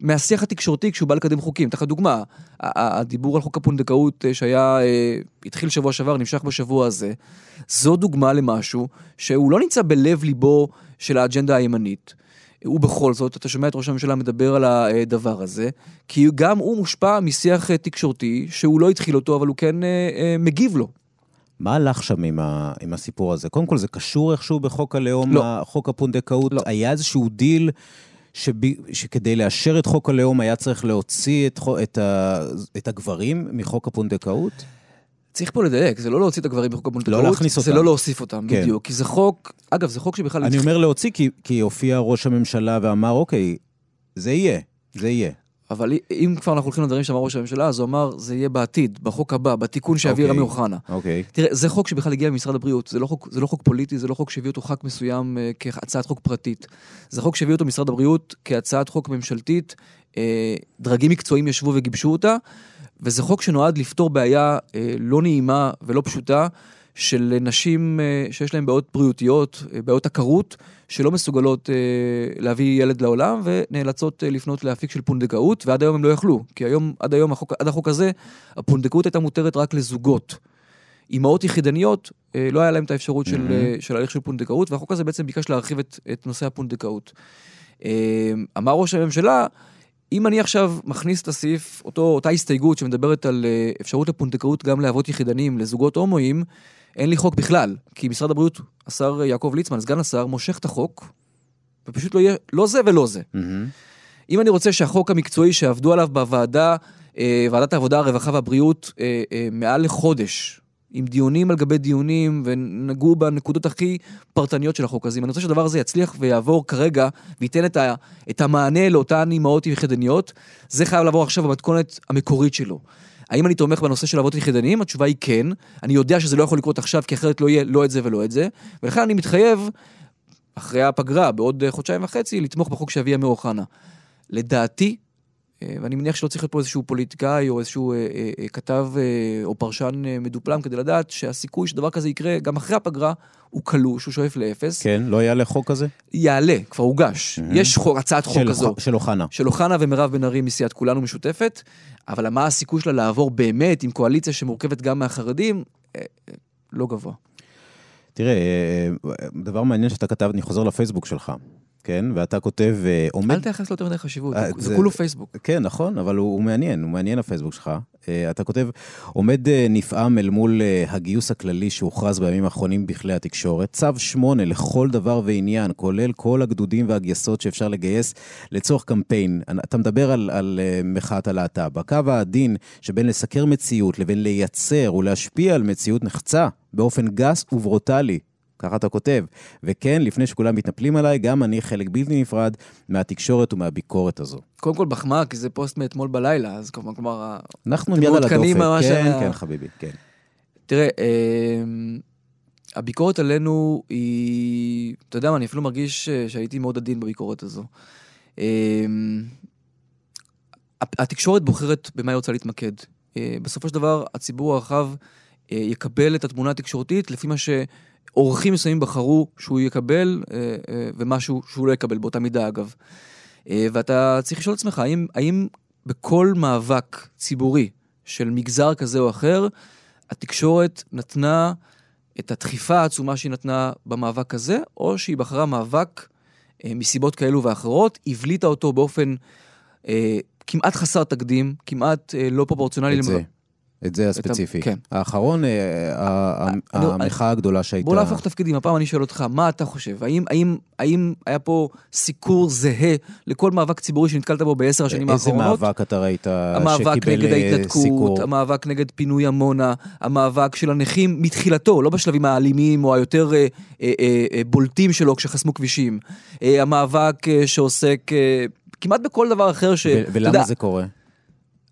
Speaker 3: מהשיח התקשורתי כשהוא בא לקדם חוקים. אתן לך דוגמה, הדיבור על חוק הפונדקאות אה, שהיה, אה, התחיל שבוע שעבר, נמשך בשבוע הזה, זו דוגמה למשהו שהוא לא נמצא בלב ליבו של האג'נדה הימנית. ובכל זאת, אתה שומע את ראש הממשלה מדבר על הדבר הזה, כי גם הוא מושפע משיח אה, תקשורתי, שהוא לא התחיל אותו, אבל הוא כן מגיב לו.
Speaker 2: מה הלך שם עם, ה, עם הסיפור הזה? קודם כל, זה קשור איכשהו בחוק הלאום, לא. חוק הפונדקאות? לא. היה איזשהו דיל שב, שכדי לאשר את חוק הלאום היה צריך להוציא את, את, ה, את הגברים מחוק הפונדקאות?
Speaker 3: צריך פה לדייק, זה לא להוציא את הגברים מחוק הפונדקאות,
Speaker 2: לא להכניס אותם.
Speaker 3: זה לא להוסיף אותם, כן. בדיוק. כי זה חוק, אגב, זה חוק שבכלל...
Speaker 2: אני אומר להוציא כי, כי הופיע ראש הממשלה ואמר, אוקיי, זה יהיה, זה יהיה.
Speaker 3: אבל אם כבר אנחנו הולכים לדברים שאמר ראש הממשלה, אז הוא אמר, זה יהיה בעתיד, בחוק הבא, בתיקון שיביא רמי אוחנה.
Speaker 2: אוקיי.
Speaker 3: תראה, זה חוק שבכלל הגיע ממשרד הבריאות, זה לא חוק, זה לא חוק פוליטי, זה לא חוק שהביא אותו ח"כ מסוים אה, כהצעת חוק פרטית. זה חוק שהביא אותו משרד הבריאות כהצעת חוק ממשלתית, אה, דרגים מקצועיים ישבו וגיבשו אותה, וזה חוק שנועד לפתור בעיה אה, לא נעימה ולא פשוטה. של נשים אה, שיש להן בעיות בריאותיות, אה, בעיות עקרות, שלא מסוגלות אה, להביא ילד לעולם ונאלצות לפנות לאפיק של פונדקאות, ועד היום הם לא יכלו, כי היום, עד היום, החוק, עד החוק הזה, הפונדקאות הייתה מותרת רק לזוגות. אימהות יחידניות, לא היה להם את האפשרות mm-hmm. של, של הליך של פונדקאות, והחוק הזה בעצם ביקש להרחיב את, את נושא הפונדקאות. אמר ראש הממשלה, אם אני עכשיו מכניס את הסעיף, אותו, אותה הסתייגות שמדברת על אפשרות לפונדקאות גם לאבות יחידניים, לזוגות הומואים, אין לי חוק בכלל, כי משרד הבריאות, השר יעקב ליצמן, סגן השר, מושך את החוק, ופשוט לא יהיה, לא זה ולא זה. Mm-hmm. אם אני רוצה שהחוק המקצועי שעבדו עליו בוועדה, אה, ועדת העבודה, הרווחה והבריאות, אה, אה, מעל לחודש, עם דיונים על גבי דיונים, ונגעו בנקודות הכי פרטניות של החוק הזה. אם אני רוצה שהדבר הזה יצליח ויעבור כרגע, וייתן את, ה, את המענה לאותן אימהות יחידניות, זה חייב לעבור עכשיו במתכונת המקורית שלו. האם אני תומך בנושא של אבות יחידניים? התשובה היא כן. אני יודע שזה לא יכול לקרות עכשיו, כי אחרת לא יהיה לא את זה ולא את זה. ולכן אני מתחייב, אחרי הפגרה, בעוד חודשיים וחצי, לתמוך בחוק שאביא אמיר אוחנה. לדעתי, ואני מניח שלא צריך להיות פה איזשהו פוליטיקאי או איזשהו אה, אה, אה, כתב אה, או פרשן אה, מדופלם כדי לדעת שהסיכוי שדבר כזה יקרה גם אחרי הפגרה הוא קלוש, הוא שואף לאפס.
Speaker 2: כן, לא יעלה חוק כזה?
Speaker 3: יעלה, כבר הוגש.
Speaker 2: Mhm.
Speaker 3: יש חוק, הצעת חוק כזו.
Speaker 2: של אוחנה.
Speaker 3: של אוחנה ומירב בן ארי מסיעת כולנו משותפת, אבל מה הסיכוי שלה לעבור באמת עם קואליציה שמורכבת גם מהחרדים? אה, אה, לא גבוה.
Speaker 2: תראה, אה, דבר מעניין שאתה כתב, אני חוזר לפייסבוק שלך, כן? ואתה כותב, אה, עומד...
Speaker 3: אל תייחס לו יותר מדי חשיבות,
Speaker 2: אה,
Speaker 3: זה כולו פייסבוק.
Speaker 2: כן, נכון, אבל הוא, הוא מעניין, הוא מעניין הפייסבוק שלך. Uh, אתה כותב, עומד נפעם אל מול הגיוס הכללי שהוכרז בימים האחרונים בכלי התקשורת, צו 8 לכל דבר ועניין, כולל כל הגדודים והגייסות שאפשר לגייס לצורך קמפיין. אתה מדבר על, על מחאת הלהט"ב. הקו העדין שבין לסקר מציאות לבין לייצר ולהשפיע על מציאות נחצה באופן גס וברוטלי. ככה אתה כותב. וכן, לפני שכולם מתנפלים עליי, גם אני חלק בלתי נפרד מהתקשורת ומהביקורת הזו.
Speaker 3: קודם כל מחמאה, כי זה פוסט מאתמול בלילה, אז כלומר, כלומר,
Speaker 2: אנחנו
Speaker 3: אתם
Speaker 2: עם יד על הדופק.
Speaker 3: ממש
Speaker 2: כן,
Speaker 3: על ה-
Speaker 2: כן, חביבי, כן.
Speaker 3: תראה, אמ, הביקורת עלינו היא, אתה יודע מה, אני אפילו מרגיש שהייתי מאוד עדין בביקורת הזו. אמ, הת- התקשורת בוחרת במה היא רוצה להתמקד. אה, בסופו של דבר, הציבור הרחב אה, יקבל את התמונה התקשורתית לפי מה שעורכים מסוימים בחרו שהוא יקבל, אה, אה, ומשהו שהוא לא יקבל, באותה מידה אגב. אה, ואתה צריך לשאול את עצמך, האם, האם בכל מאבק ציבורי של מגזר כזה או אחר, התקשורת נתנה את הדחיפה העצומה שהיא נתנה במאבק הזה, או שהיא בחרה מאבק אה, מסיבות כאלו ואחרות, הבליטה אותו באופן אה, כמעט חסר תקדים, כמעט אה, לא פרופורציונלי.
Speaker 2: את זה, את זה הספציפי.
Speaker 3: כן.
Speaker 2: האחרון, אה, ה- ה-
Speaker 3: אני-
Speaker 2: המחאה הגדולה שהייתה...
Speaker 3: בוא נהפוך תפקידים, הפעם אני שואל אותך, מה אתה חושב? האם, האם, האם היה פה סיקור זהה לכל מאבק ציבורי שנתקלת בו בעשר השנים
Speaker 2: איזה
Speaker 3: האחרונות?
Speaker 2: מאבק אתה ראית
Speaker 3: המאבק
Speaker 2: שקיבל
Speaker 3: נגד
Speaker 2: אה,
Speaker 3: ההתנתקות,
Speaker 2: סיקור?
Speaker 3: המאבק נגד פינוי עמונה, המאבק של הנכים מתחילתו, לא בשלבים האלימים או היותר אה, אה, אה, אה, בולטים שלו כשחסמו כבישים. אה, המאבק אה, שעוסק אה, כמעט בכל דבר אחר ש...
Speaker 2: ולמה
Speaker 3: יודע,
Speaker 2: זה קורה?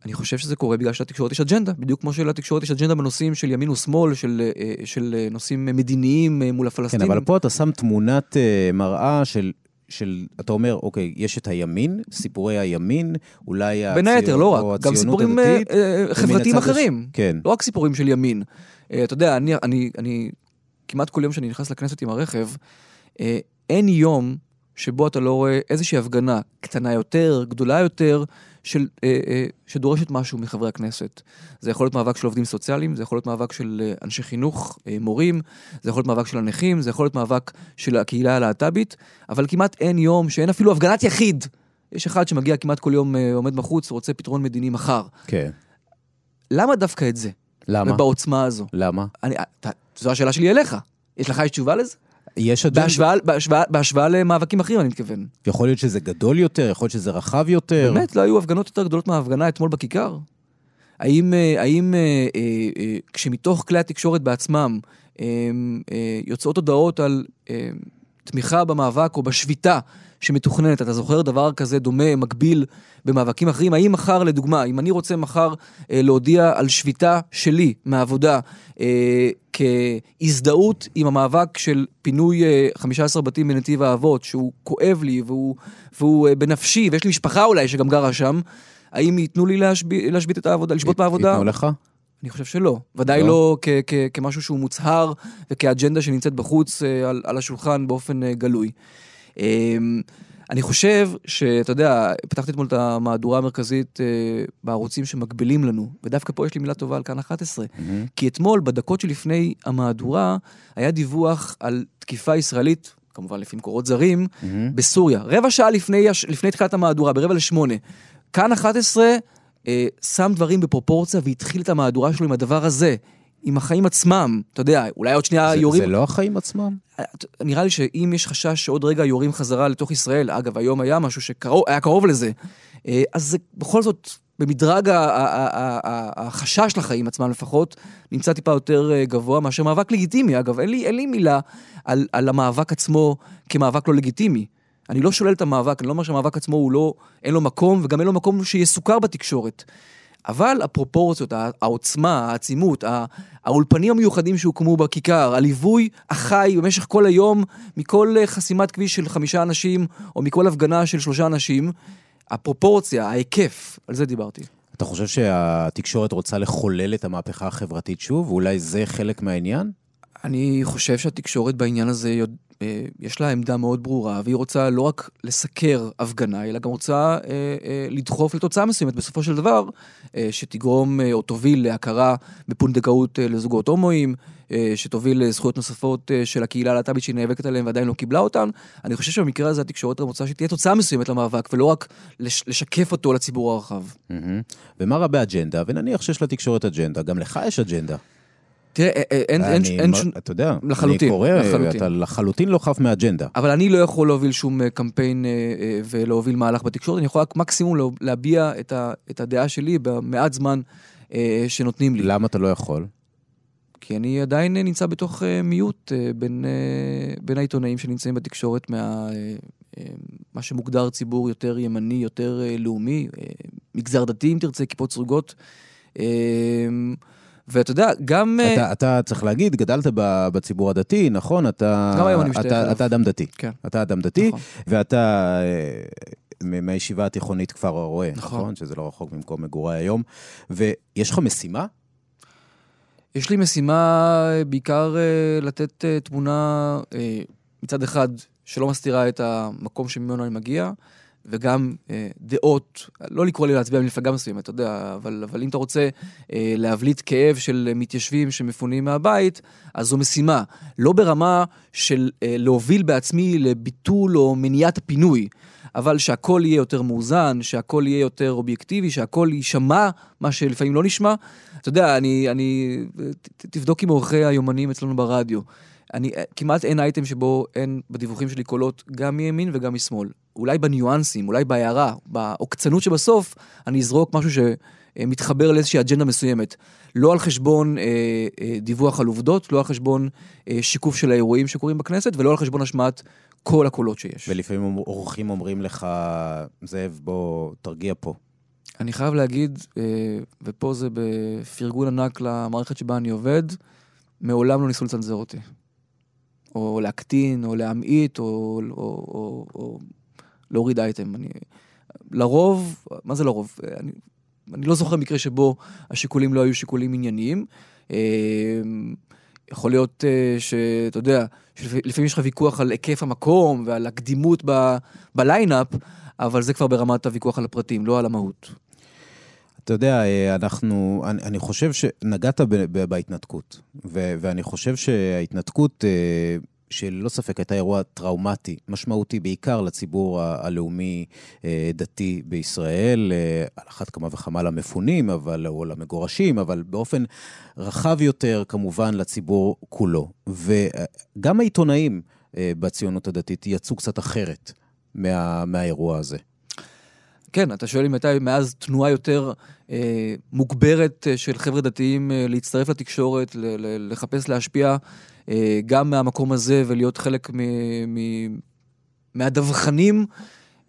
Speaker 3: אני חושב שזה קורה בגלל שלתקשורת יש אג'נדה, בדיוק כמו שלתקשורת יש אג'נדה בנושאים של ימין ושמאל, של, אה, של אה, נושאים מדיניים אה, מול
Speaker 2: כן,
Speaker 3: הפלסטינים.
Speaker 2: אבל פה אתה שם תמונת אה, מראה של... של, אתה אומר, אוקיי, יש את הימין, סיפורי הימין, אולי
Speaker 3: בין היתר,
Speaker 2: הציונות-
Speaker 3: לא רק, גם
Speaker 2: הציונות
Speaker 3: סיפורים
Speaker 2: הדתית,
Speaker 3: חברתיים
Speaker 2: הש-
Speaker 3: אחרים.
Speaker 2: כן.
Speaker 3: לא רק סיפורים של ימין. אתה יודע, אני, אני, אני כמעט כל יום שאני נכנס לכנסת עם הרכב, אין יום שבו אתה לא רואה איזושהי הפגנה קטנה יותר, גדולה יותר, של, אה, אה, שדורשת משהו מחברי הכנסת. זה יכול להיות מאבק של עובדים סוציאליים, זה יכול להיות מאבק של אה, אנשי חינוך, אה, מורים, זה יכול להיות מאבק של הנכים, זה יכול להיות מאבק של הקהילה הלהט"בית, אבל כמעט אין יום שאין אפילו הפגנת יחיד. יש אחד שמגיע כמעט כל יום, אה, עומד בחוץ, רוצה פתרון מדיני מחר.
Speaker 2: כן.
Speaker 3: למה דווקא את זה?
Speaker 2: למה?
Speaker 3: ובעוצמה הזו.
Speaker 2: למה?
Speaker 3: אני, אתה, זו השאלה שלי אליך. יש לך יש תשובה לזה?
Speaker 2: יש אג'נדה?
Speaker 3: בהשוואה, בהשוואה, בהשוואה למאבקים אחרים, אני מתכוון.
Speaker 2: יכול להיות שזה גדול יותר, יכול להיות שזה רחב יותר.
Speaker 3: באמת, לא היו הפגנות יותר גדולות מההפגנה אתמול בכיכר? האם, אה, האם אה, אה, כשמתוך כלי התקשורת בעצמם יוצאות הודעות על תמיכה במאבק או בשביתה שמתוכננת, אתה זוכר דבר כזה דומה, מקביל, במאבקים אחרים? האם מחר, לדוגמה, אם אני רוצה מחר להודיע על שביתה שלי מהעבודה כהזדהות עם המאבק של פינוי אה, 15 בתים בנתיב האבות, שהוא כואב לי והוא, והוא אה, בנפשי, ויש לי משפחה אולי שגם גרה שם, האם ייתנו לי להשב- להשבית את העבודה, לשבות מהעבודה?
Speaker 2: ייתנו לך?
Speaker 3: אני חושב שלא. ודאי
Speaker 2: לא?
Speaker 3: לא, כ- כ- כמשהו שהוא מוצהר וכאג'נדה שנמצאת בחוץ אה, על, על השולחן באופן אה, גלוי. אני חושב שאתה יודע, פתחתי אתמול את המהדורה המרכזית אה, בערוצים שמקבילים לנו, ודווקא פה יש לי מילה טובה על כאן 11.
Speaker 2: מהמם.
Speaker 3: כי אתמול, בדקות שלפני המהדורה, היה דיווח על תקיפה ישראלית, כמובן לפי מקורות זרים,
Speaker 2: מהמם.
Speaker 3: בסוריה. רבע שעה לפני, לפני תחילת המהדורה, ברבע לשמונה. כאן 11 אה, שם דברים בפרופורציה והתחיל את המהדורה שלו עם הדבר הזה, עם החיים עצמם. אתה יודע, אולי עוד שנייה
Speaker 2: זה-
Speaker 3: יורים...
Speaker 2: זה לא החיים עצמם?
Speaker 3: נראה לי שאם יש חשש שעוד רגע יורים חזרה לתוך ישראל, אגב, היום היה משהו שהיה קרוב לזה, אה, אז זה בכל זאת במדרג החשש לחיים עצמם לפחות, נמצא טיפה יותר אה, גבוה מאשר מאבק לגיטימי. אגב, אין לי, אין לי מילה על, על המאבק עצמו כמאבק לא לגיטימי. אני לא שולל את המאבק, אני לא אומר שהמאבק עצמו הוא לא, אין לו מקום, וגם אין לו מקום שיסוכר בתקשורת. אבל הפרופורציות, העוצמה, העצימות, האולפנים המיוחדים שהוקמו בכיכר, הליווי החי במשך כל היום מכל אה, חסימת כביש של חמישה אנשים, או מכל הפגנה של שלושה אנשים, הפרופורציה, ההיקף, על זה דיברתי.
Speaker 2: אתה חושב שהתקשורת רוצה לחולל את המהפכה החברתית שוב? ואולי זה חלק מהעניין?
Speaker 3: אני חושב שהתקשורת בעניין הזה, יש לה עמדה מאוד ברורה, והיא רוצה לא רק לסקר הפגנה, אלא גם רוצה אה, אה, לדחוף לתוצאה מסוימת בסופו של דבר, אה, שתגרום אה, או תוביל להכרה בפונדקאות אה, לזוגות הומואים, אה, שתוביל לזכויות נוספות אה, של הקהילה הלהט"בית שהיא נאבקת עליהן ועדיין לא קיבלה אותן. אני חושב שבמקרה הזה התקשורת רוצה שתהיה תוצאה מסוימת למאבק, ולא רק לש, לשקף אותו לציבור הרחב.
Speaker 2: ומה רע באג'נדה? ונניח שיש לתקשורת אג'נדה, גם לך יש אג'נדה.
Speaker 3: תראה, אה, אה, אין, אין,
Speaker 2: אני
Speaker 3: אין שום...
Speaker 2: אתה יודע,
Speaker 3: לחלוטין,
Speaker 2: אני קורא,
Speaker 3: לחלוטין.
Speaker 2: אתה לחלוטין לא חף מאג'נדה.
Speaker 3: אבל אני לא יכול להוביל שום אה, קמפיין ולהוביל מהלך בתקשורת, אני יכול רק מקסימום לה- להביע את, ה, את הדעה שלי במעט זמן שנותנים לי.
Speaker 2: למה אתה לא יכול?
Speaker 3: כי אני עדיין נמצא בתוך מיעוט בין, בין העיתונאים שנמצאים בתקשורת מה... מה שמוגדר ציבור יותר ימני, יותר לאומי, מגזר דתי אם תרצה, כיפות סרוגות. ואתה יודע, גם... אה,
Speaker 2: אתה, אתה צריך להגיד, גדלת בציבור הדתי, נכון? אתה,
Speaker 3: גם היום אני משתייך
Speaker 2: אתה. אתה אדם דתי.
Speaker 3: כן.
Speaker 2: אתה אדם דתי,
Speaker 3: נכון.
Speaker 2: ואתה אה, מהישיבה התיכונית כפר הרועה,
Speaker 3: נכון.
Speaker 2: נכון? שזה לא רחוק ממקום מגוריי היום. ויש לך משימה?
Speaker 3: יש לי משימה אה, בעיקר לתת תמונה מצד אחד שלא מסתירה את המקום שממנו אני מגיע, וגם אה, דעות, לא לקרוא לי להצביע ממפלגה מסוימת, אתה יודע, אבל, אבל אם אתה רוצה אה, להבליט כאב של מתיישבים שמפונים מהבית, אז זו משימה. לא ברמה של אה, להוביל בעצמי לביטול או מניעת הפינוי, אבל שהכל יהיה יותר מאוזן, שהכל יהיה יותר אובייקטיבי, שהכל יישמע, מה שלפעמים לא נשמע. אתה יודע, אני, אני, ת- תבדוק עם עורכי היומנים אצלנו ברדיו. אני, כמעט אין אייטם שבו אין בדיווחים שלי קולות גם מימין וגם משמאל. אולי בניואנסים, אולי בהערה, בעוקצנות שבסוף, אני אזרוק משהו שמתחבר לאיזושהי אג'נדה מסוימת. לא על חשבון אה, אה, דיווח על עובדות, לא על חשבון אה, שיקוף של האירועים שקורים בכנסת, ולא על חשבון השמעת כל הקולות שיש.
Speaker 2: ולפעמים אורחים אומרים לך, זאב, בוא, תרגיע פה.
Speaker 3: אני חייב להגיד, אה, ופה זה בפרגון ענק למערכת שבה אני עובד, מעולם לא ניסו לצנזר אותי. או להקטין, או להמעיט, או, או, או, או להוריד אייטם. אני, לרוב, מה זה לרוב? אני, אני לא זוכר מקרה שבו השיקולים לא היו שיקולים ענייניים. אה, יכול להיות אה, שאתה יודע, שלפעמים יש לך ויכוח על היקף המקום ועל הקדימות בליינאפ, אבל זה כבר ברמת הוויכוח על הפרטים, לא על המהות.
Speaker 2: אתה יודע, אה, אנחנו, אני, אני חושב שנגעת ב, ב, בהתנתקות, ו, ואני חושב שההתנתקות, אה, שללא ספק הייתה אירוע טראומטי, משמעותי, בעיקר לציבור הלאומי-דתי בישראל, אה, על אחת כמה וכמה למפונים, אבל, או למגורשים, אבל באופן רחב יותר, כמובן, לציבור כולו. וגם העיתונאים בציונות הדתית יצאו קצת אחרת מה, מהאירוע הזה.
Speaker 3: כן, אתה שואל אם הייתה מאז תנועה יותר אה, מוגברת אה, של חבר'ה דתיים אה, להצטרף לתקשורת, ל- ל- לחפש להשפיע אה, גם מהמקום הזה ולהיות חלק מ- מ- מהדווחנים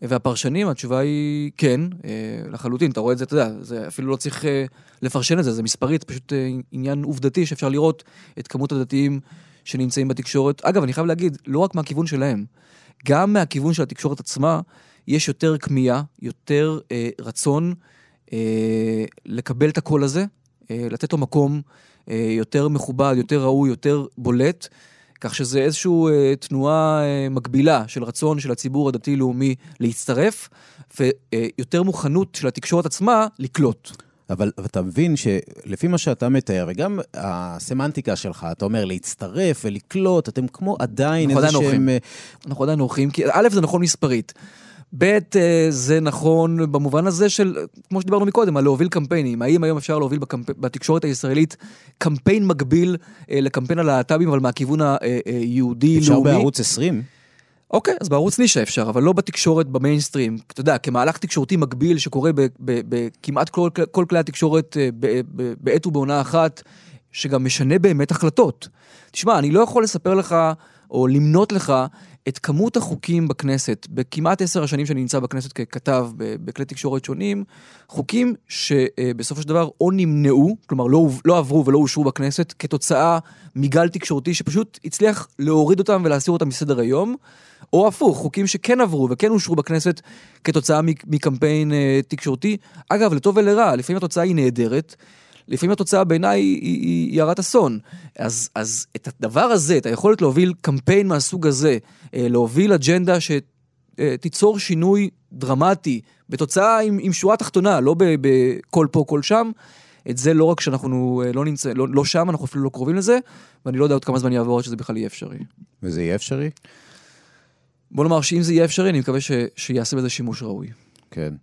Speaker 3: והפרשנים, התשובה היא כן, אה, לחלוטין. אתה רואה את זה, אתה יודע, זה אפילו לא צריך אה, לפרשן את זה, זה מספרית, פשוט אה, עניין עובדתי שאפשר לראות את כמות הדתיים שנמצאים בתקשורת. אגב, אני חייב להגיד, לא רק מהכיוון שלהם, גם מהכיוון של התקשורת עצמה, יש יותר כמיהה, יותר אה, רצון אה, לקבל את הקול הזה, אה, לתת לו מקום אה, יותר מכובד, יותר ראוי, יותר בולט, כך שזה איזושהי אה, תנועה אה, מקבילה של רצון של הציבור הדתי-לאומי להצטרף, ויותר מוכנות של התקשורת עצמה לקלוט.
Speaker 2: אבל אתה מבין שלפי מה שאתה מתאר, וגם הסמנטיקה שלך, אתה אומר להצטרף ולקלוט, אתם כמו עדיין
Speaker 3: אנחנו
Speaker 2: איזה שהם...
Speaker 3: אנחנו עדיין עורכים, כי א', זה נכון מספרית. ב', אה, זה נכון במובן הזה של, כמו שדיברנו מקודם, על להוביל קמפיינים. האם היום אפשר להוביל בקמפ... בתקשורת הישראלית קמפיין מקביל אה, לקמפיין הלהט"בים, אבל מהכיוון היהודי-לאומי?
Speaker 2: אפשר בערוץ 20?
Speaker 3: אוקיי, אז בערוץ נישה אפשר, אבל לא בתקשורת במיינסטרים. אתה יודע, כמהלך תקשורתי מקביל שקורה בכמעט כל, כל כלי התקשורת אה, בעת ובעונה אחת, שגם משנה באמת החלטות. תשמע, אני לא יכול לספר לך או למנות לך את כמות החוקים בכנסת, בכמעט עשר השנים שאני נמצא בכנסת ככתב בכלי תקשורת שונים, חוקים שבסופו של דבר או נמנעו, כלומר לא, לא עברו ולא אושרו בכנסת, כתוצאה מגל תקשורתי שפשוט הצליח להוריד אותם ולהסיר אותם מסדר היום, או הפוך, חוקים שכן עברו וכן אושרו בכנסת כתוצאה מקמפיין אה, תקשורתי. אגב, לטוב ולרע, לפעמים התוצאה היא נהדרת. לפעמים התוצאה בעיניי היא, היא, היא הרת אסון. אז, אז את הדבר הזה, את היכולת להוביל קמפיין מהסוג הזה, אה, להוביל אג'נדה שתיצור שינוי דרמטי, בתוצאה עם, עם שורה תחתונה, לא בכל פה, כל שם, את זה לא רק שאנחנו אה, לא נמצא, לא, לא שם, אנחנו אפילו לא קרובים לזה, ואני לא יודע עוד כמה זמן יעבור עד שזה בכלל יהיה אפשרי.
Speaker 2: וזה יהיה אפשרי?
Speaker 3: בוא נאמר שאם זה יהיה אפשרי, אני מקווה ש, שיעשה בזה שימוש ראוי.
Speaker 2: כן.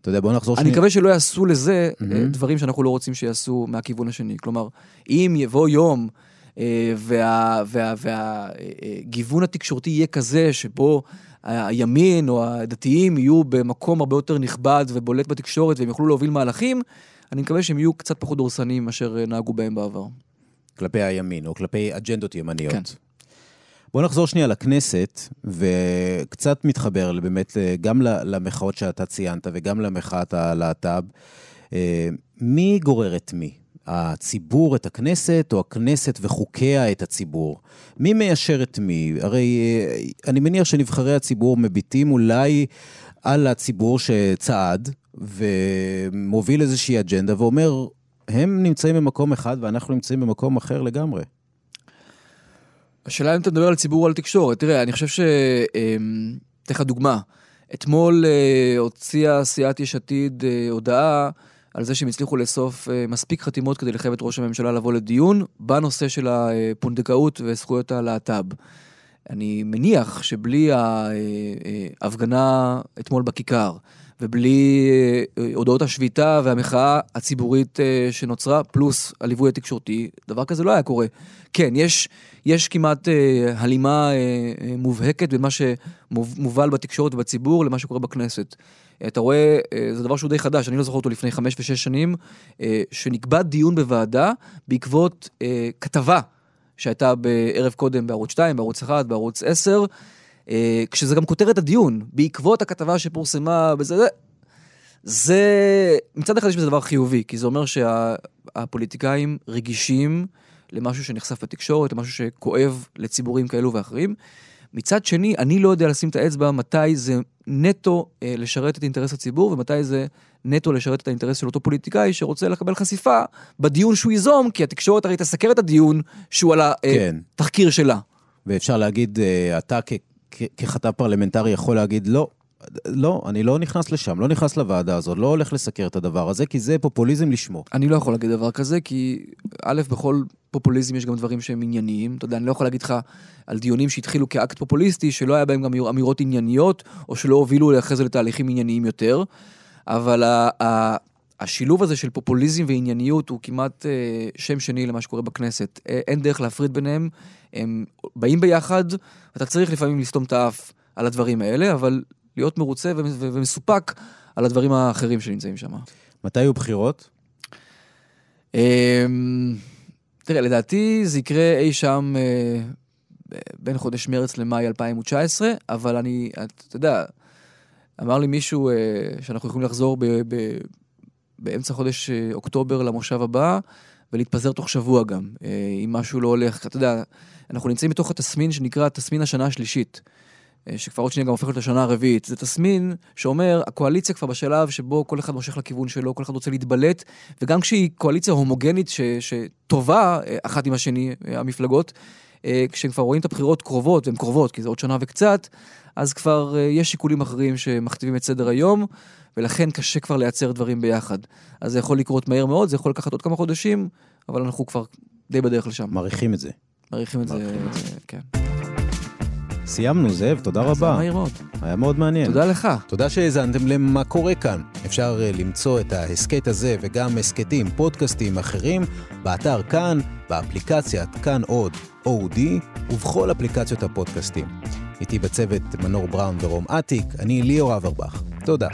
Speaker 2: אתה יודע, בוא נחזור
Speaker 3: שנייה. אני מקווה שלא יעשו לזה mm-hmm. דברים שאנחנו לא רוצים שיעשו מהכיוון השני. כלומר, אם יבוא יום והגיוון וה, וה, וה, התקשורתי יהיה כזה שבו הימין או הדתיים יהיו במקום הרבה יותר נכבד ובולט בתקשורת והם יוכלו להוביל מהלכים, אני מקווה שהם יהיו קצת פחות דורסניים מאשר נהגו בהם בעבר.
Speaker 2: כלפי הימין או כלפי אג'נדות ימניות. כן. בוא נחזור שנייה לכנסת, וקצת מתחבר באמת גם למחאות שאתה ציינת וגם למחאת הלהט"ב. אה, מי גורר את מי? הציבור את הכנסת, או הכנסת וחוקיה את הציבור? מי מיישר את מי? הרי אה, אני מניח שנבחרי הציבור מביטים אולי על הציבור שצעד ומוביל איזושהי אג'נדה ואומר, הם נמצאים במקום אחד ואנחנו נמצאים במקום אחר לגמרי.
Speaker 3: השאלה אם אתה מדבר על ציבור או על תקשורת. תראה, אני חושב ש... אמ, אתן לך דוגמה. אתמול אה, הוציאה סיעת יש עתיד אה, הודעה על זה שהם הצליחו לאסוף אה, מספיק חתימות כדי לחייב את ראש הממשלה לבוא לדיון בנושא של הפונדקאות וזכויות הלהט"ב. אני מניח שבלי ההפגנה אתמול בכיכר, ובלי הודעות השביתה והמחאה הציבורית שנוצרה, פלוס הליווי התקשורתי, דבר כזה לא היה קורה. כן, יש, יש כמעט אה, הלימה אה, אה, מובהקת בין מה שמובל בתקשורת ובציבור למה שקורה בכנסת. אתה רואה, אה, זה דבר שהוא די חדש, אני לא זוכר אותו לפני חמש ושש שנים, אה, שנקבע דיון בוועדה בעקבות אה, כתבה שהייתה בערב קודם בערוץ 2, בערוץ 1, בערוץ 10, אה, כשזה גם כותרת הדיון, בעקבות הכתבה שפורסמה בזה, זה, זה, מצד אחד יש בזה דבר חיובי, כי זה אומר שהפוליטיקאים רגישים למשהו שנחשף בתקשורת, למשהו שכואב לציבורים כאלו ואחרים. מצד שני, אני לא יודע לשים את האצבע מתי זה נטו אה, לשרת את אינטרס הציבור ומתי זה נטו לשרת את האינטרס של אותו פוליטיקאי שרוצה לקבל חשיפה בדיון שהוא ייזום, כי התקשורת הרי תסקר את הדיון שהוא על התחקיר כן. שלה.
Speaker 2: ואפשר להגיד, אה, אתה ככתב פרלמנטרי יכול להגיד, לא, לא, אני לא נכנס לשם, לא נכנס לוועדה הזאת, לא הולך לסקר את הדבר הזה, כי זה פופוליזם לשמו.
Speaker 3: אני לא יכול להגיד דבר כזה, כי א', בכל פופוליזם יש גם דברים שהם ענייניים. אתה יודע, אני לא יכול להגיד לך על דיונים שהתחילו כאקט פופוליסטי, שלא היה בהם גם אמירות ענייניות, או שלא הובילו אחרי זה לתהליכים ענייניים יותר. אבל השילוב הזה של פופוליזם וענייניות הוא כמעט אה, שם שני למה שקורה בכנסת. אה, אין דרך להפריד ביניהם, הם באים ביחד, אתה צריך לפעמים לסתום את האף על הדברים האלה, אבל להיות מרוצה ומסופק על הדברים האחרים שנמצאים שם.
Speaker 2: מתי יהיו בחירות?
Speaker 3: אמ, תראה, לדעתי זה יקרה אי שם אה, בין חודש מרץ למאי 2019, אבל אני, אתה יודע, אמר לי מישהו אה, שאנחנו יכולים לחזור באמצע חודש אה, אוקטובר למושב הבא, ולהתפזר תוך שבוע גם, אם משהו לא הולך. אתה יודע, אנחנו נמצאים בתוך התסמין שנקרא תסמין השנה השלישית. אה, שכבר עוד שנייה גם הופכת לשנה הרביעית. זה תסמין שאומר, הקואליציה כבר בשלב שבו כל אחד מושך לכיוון שלו, כל אחד רוצה להתבלט, וגם כשהיא קואליציה הומוגנית ש, שטובה אה, אחת עם השני, אה, המפלגות, כשהם כבר רואים את הבחירות קרובות, והן קרובות, כי זה עוד שנה וקצת, אז כבר יש שיקולים אחרים שמכתיבים את סדר היום, ולכן קשה כבר לייצר דברים ביחד. אז זה יכול לקרות מהר מאוד, זה יכול לקחת עוד כמה חודשים, אבל אנחנו כבר די בדרך לשם.
Speaker 2: מעריכים את זה.
Speaker 3: מעריכים את זה, זה כן.
Speaker 2: סיימנו, זאב, תודה רבה. זה
Speaker 3: מהיר מאוד.
Speaker 2: היה מאוד מעניין.
Speaker 3: תודה לך.
Speaker 2: תודה שהאזנתם למה קורה כאן. אפשר אה, למצוא את ההסכת הזה וגם הסכתים, פודקאסטים אחרים, באתר כאן, באפליקציית כאן עוד, אודי, ובכל אפליקציות הפודקאסטים. איתי בצוות מנור בראון ורום אטיק, אני ליאור אברבך. תודה.